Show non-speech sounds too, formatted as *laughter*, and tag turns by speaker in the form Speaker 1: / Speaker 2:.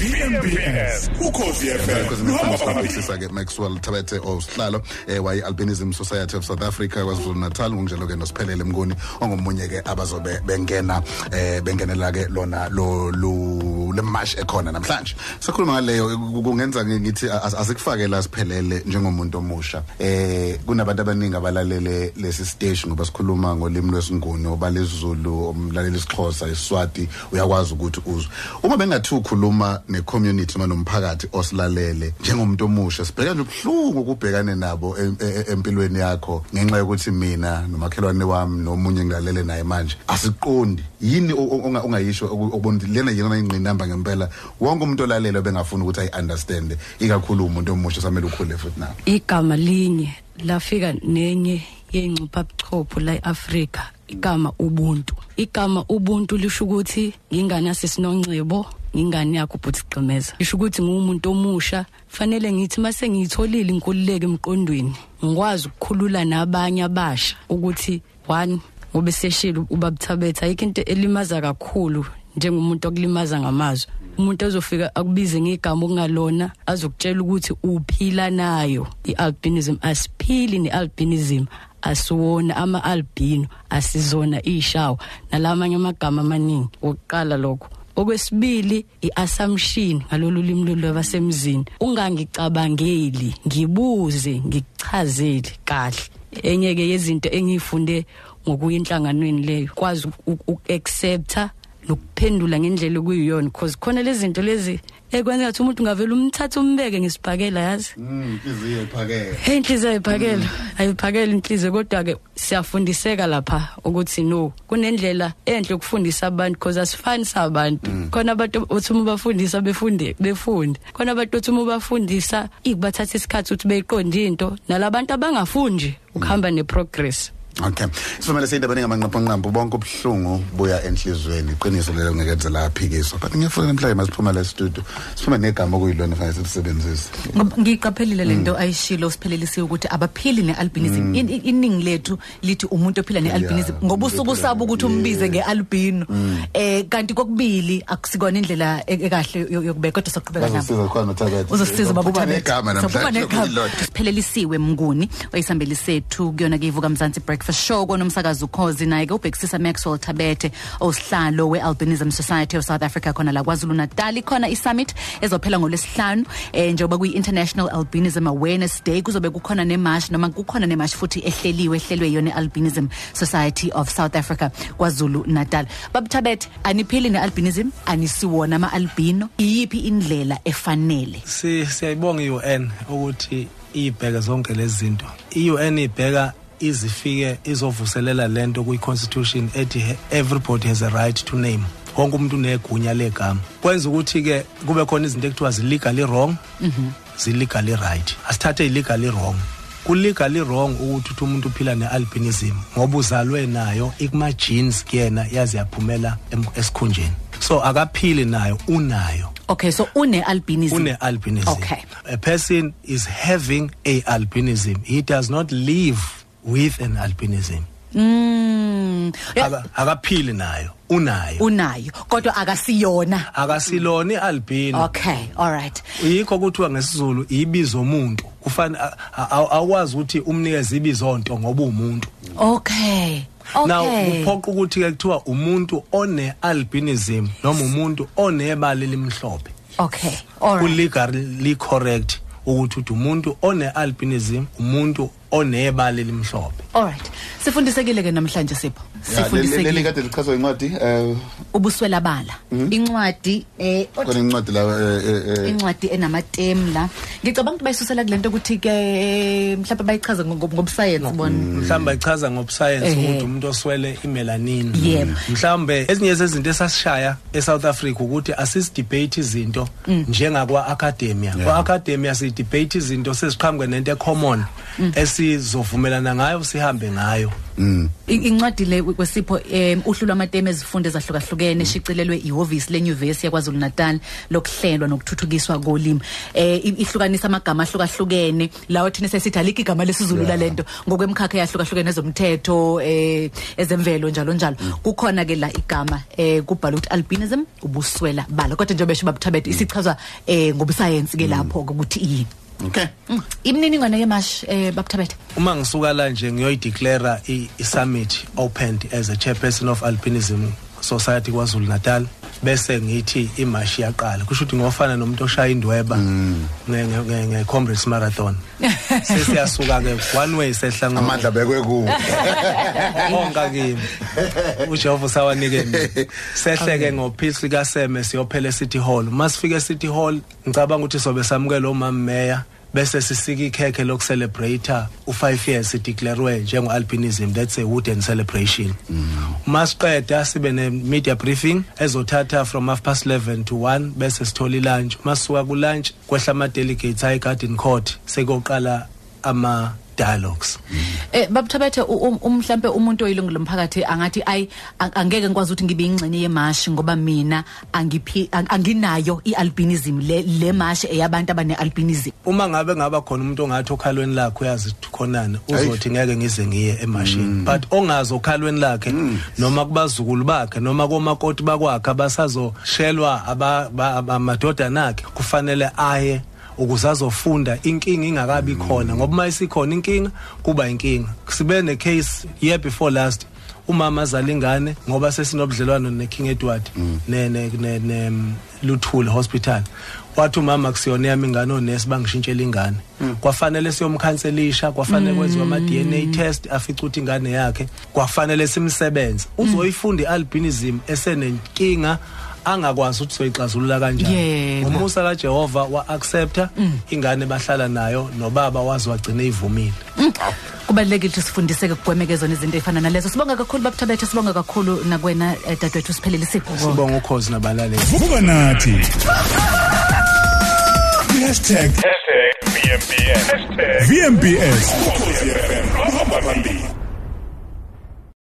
Speaker 1: VMBS ukhosi FM
Speaker 2: ngizobabhekisisa ke Maxwell Thabethe osihlalo eh wayi Albinism Society of South Africa kwaZulu Natal. Ngokunjalo ke nosiphelele mnguni ongomunye ke abazobe bengena eh bengenela ke lona lo le mash ekhona namhlanje. Sakhuluma ngaleyo kungenza ngithi asikufake la siphelele njengomuntu omusha. Eh kunabantu abaningi abalalele lesi stage ngoba sikhuluma ngolimi lwesinguni obalezulu umlaleli isixhosa iswati uyakwazi ukuthi uzwe. Uma bengathi ukhuluma necommunity noma nomphakathi osilalele njengomuntu omusha sibheka nje ubhlungu ukubhekane nabo empilweni yakho ngenxa yokuthi mina nomakhelwane wami nomunye ngilalele naye manje asiqondi. Yini ongayisho okubona lena yena ingqinamba ngempela. Wonke umuntu olalele bengafuna ukuthi ayi understand ikakhulu umuntu omusha samele ukhule futhi nawe
Speaker 3: igama linye lafika nenye yencupha buchopho la eAfrika igama ubuntu. Igama ubuntu lisho ukuthi ngingane sesiNongcebo ingane yakho ubhuti Gqemeza. Isho ukuthi ngumuntu omusha. Fanele ngithi mase ngiyitholile inkululeko emqondweni ngikwazi ukukhulula nabanye abasha ukuthi one ngobe seshilo ubabuthabetha ayikho into elimaza kakhulu njengomuntu okulimaza ngamazwi. Umuntu azofika akubize ngegama okungalona azokutshela ukuthi uphila nayo. Ialbinism asiphili nealbinism asiwona ama-albino asizona ishawa nalamanye amagama amaningi. Okuqala lokho. Okwesibili iassumption ngalolu limi lwabasemzini ungangicabangeli ngibuze ngikuchazele kahle. Enye ke yezinto engiyifunde ngokuya enhlanganweni leyo kwazi uku-accepta nokuphendula ngendlela okuyiyona because khona lezi zinto lezi ekwenza ukuthi umuntu ungavela umthatha umbeke ngesibhakela yazi?
Speaker 2: Inhliziyo iphakela
Speaker 3: hey inhliziyo ayiphakela ayiphakela inhliziyo kodwa ke siyafundiseka lapha ukuthi no kunendlela enhle ukufundisa abantu because asifani sabantu khona abantu othi uma bafundisa befunde befunde. Khona abantu othi uma bafundisa ikubathatha isikhathi ukuthi beyiqonde into. Nalabantu abangafundi ukuhamba neprogress.
Speaker 2: Okay. Sifumele seyindaba ngamanqaphanqampu bonke ubhlungu buya enhlizweni. Iqiniso lelo ngekenze la phikiswa. But ngiyafuna namhlanje masiphuma la studio. Siphume negama okuyilona fanele silisebenzise.
Speaker 4: Ngiqaphelile lento ayishilo siphelelisiwe ukuthi abaphili nealbinism. Iningi lethu lithi umuntu ophila nealbinism ngoba usuku sabo ukuthi umbize ngealbino. Eh kanti kokubili akusikona indlela ekahle yokubeka kodwa soqhubeka nabo.
Speaker 2: Uzosiza khona Thabethe.
Speaker 4: Uzosiza babu Thabethe.
Speaker 2: negama namhlanje.
Speaker 4: Siphelelisiwe mnguni oyisambeli sethu kuyona ke ivuka mzansi breakfast show konomsakazi ukhozi naye ke ubhekisisa Maxwell Thabethe osihlalo wealbinism society of South Africa khona la KwaZulu Natal khona isummit ezophela ngolesihlanu eh njengoba kuyi International Albinism Awareness Day kuzobe kukhona nemarch noma kukhona nemarch futhi ehleliwe ehlelwe yona albinism society of South Africa KwaZulu Natal babuthabethe aniphili nealbinism? Anisiwona ama albino iyipi indlela efanele?
Speaker 5: Si siyayibonga iUN ukuthi ibheke zonke lezi zinto. iUN ibheka izifike izovuselela lento kwi constitution ethi everybody has a right to name. Wonke umuntu unegunya legama. Kwenza ukuthi ke kube khona izinto ekuthiwa zi legally wrong mhm. zi legally right. Asithathe i legally wrong. Ku legally wrong ukuthi uthi umuntu uphila nealbinism ngoba uzalwe nayo ikuma genes kuyena yazi yaphumela esikhunjeni. So akaphili nayo unayo.
Speaker 4: Okay so une albinism
Speaker 5: une albinism
Speaker 4: Okay.
Speaker 5: a person is having a albinism he does not live with an albinism.
Speaker 4: Mm.
Speaker 5: Aka- akaphili nayo unayo
Speaker 4: unayo kodwa akasiyona.
Speaker 5: akasilona ialbino
Speaker 4: Okay, all right.
Speaker 5: yikho kuthiwa ngesizulu ibizo umuntu kufana awukwazi ukuthi umnikeze ibizonto ngoba umuntu
Speaker 4: Okay.
Speaker 5: now
Speaker 4: Okay.
Speaker 5: kuphoqa ukuthi ke kuthiwa umuntu one albinism noma umuntu onebala elimhlophe
Speaker 4: Okay. All right.
Speaker 5: kulegally correct ukuthi uthi umuntu one albinism umuntu onebala elimhlophe
Speaker 4: All right. Sifundisekile ke namhlanje sipho. Sifundisekile
Speaker 2: kade lichazwe incwadi eh
Speaker 4: ubuswela bala. Incwadi eh
Speaker 2: khona incwadi la eh, eh
Speaker 4: incwadi enamatem la. Ngicabanga ukuthi bayisusela kulento ukuthi ke mhlawumbe bayichaza ngob- ngobuscience bona.
Speaker 5: mhlawumbe ichaza ngobusayensi
Speaker 4: Ehhe.
Speaker 5: ukuthi umuntu oswele imelanin
Speaker 4: Yebo.
Speaker 5: mhlawumbe ezinye zezinto esasishaya eSouth Africa ukuthi asidebate izinto njengakwa academia kwa academia sidebate izinto seziqhamuke nento ecommon esizovumelana ngayo sihambe ngayo
Speaker 4: I- incwadi le kwesipho um uhlu lwamatemu ezifundo ezahlukahlukene eshicilelwe ihhovisi lenyuvesi yakwazulu natal lokuhlelwa nokuthuthukiswa kolimi. Um ihlukanisa amagama ahlukahlukene. Lawo thina sesithi alikho igama lesizulu lalento. Ngokwemkhakha eyahlukahlukene ezomthetho um ezemvelo njalo njalo. Kukhona-ke la igama um kubhala ukuthi albinism ubuswela bala kodwa njengoba besho babuthabethe isichazwa um ngobusayensi-ke lapho-ke ukuthi yini.
Speaker 2: Okay.
Speaker 4: Mm. imininingwane yemashi um babuthabethe
Speaker 5: uma ngisuka la nje ngiyoyideclara i- i-summit opened as a chairperson of alpinism society kwazulu natal bese ngithi imashi yaqala. Kusho ukuthi ngofana nomuntu oshaya indweba nge-comrades marathon. *laughs* Sesiyasuka-ke one way sehla
Speaker 2: amandla bekwe ku *laughs*
Speaker 5: onka kimi. Ujehova usawanike mina. *laughs* Sehleke ngophisi likaseme siyophela e-city hall. Masifika e-city hall ngicabanga ukuthi sobe samukela umama meya bese sisika ikhekhe lokucelebrate u5 years ideclarewe njengo-alpinism. That's a wooden celebration. Masiqeda sibe ne-media briefing ezothatha from half past 11 to 1 bese sithola ilunch. Masisuka kulunch kwehla ama-delegates ayi-garden court sekuyoqala ama-dialogues
Speaker 4: Eh babuthabethe umhlambe umuntu oyilungu lomphakathi angathi ay ang- angeke ngikwazi ukuthi ngibe ingxenye yemashi ngoba mina angiphi ang- anginayo ialbinism le le mashi eyabantu abane albinism
Speaker 5: uma ngabe ngaba khona umuntu ongathi okhalweni lakhe uyazi ukuthi khonani uzothi ngeke ngize ngiye emashini. But ongazi okhalweni lakhe noma kubazukulu bakhe noma komakoti bakwakhe abasazoshelwa aba- ba- aba- amadodana akhe kufanele aye ukuze azofunda inkinga ingakabi khona. Ngoba uma isikhona inkinga kuba inkinga. Sibe ne case year before last umama azala ingane ngoba sesinobudlelwano neking edward ne ne ne, mm, luthule hospital. Wathi umama kusiyona yami ingane onesi bangishintshela ingane. Kwafanele siyomkhanselisha kwafanele kwenziwe ama DNA test afica ukuthi ingane yakhe. Kwafanele simsebenze. Uzoyifunda ialbinism esenenkinga angakwazi ukuthi soyixazulula kanjani. Umusa kaJehova wa accepta ingane bahlala nayo nobaba wazi wagcina ivumile.
Speaker 4: Kubalekile ukuthi sifundiseke kugwemeke zona izinto ezifana nalezo. Sibonga kakhulu babuthabethe sibonga kakhulu nakwena eh, dadewethu siphelele isipho
Speaker 5: sibonga ukhozi nabalaleli.
Speaker 1: Vuka nathi.
Speaker 6: Hashtag. VMBS. Hashtag
Speaker 1: vmbs ukhozi fm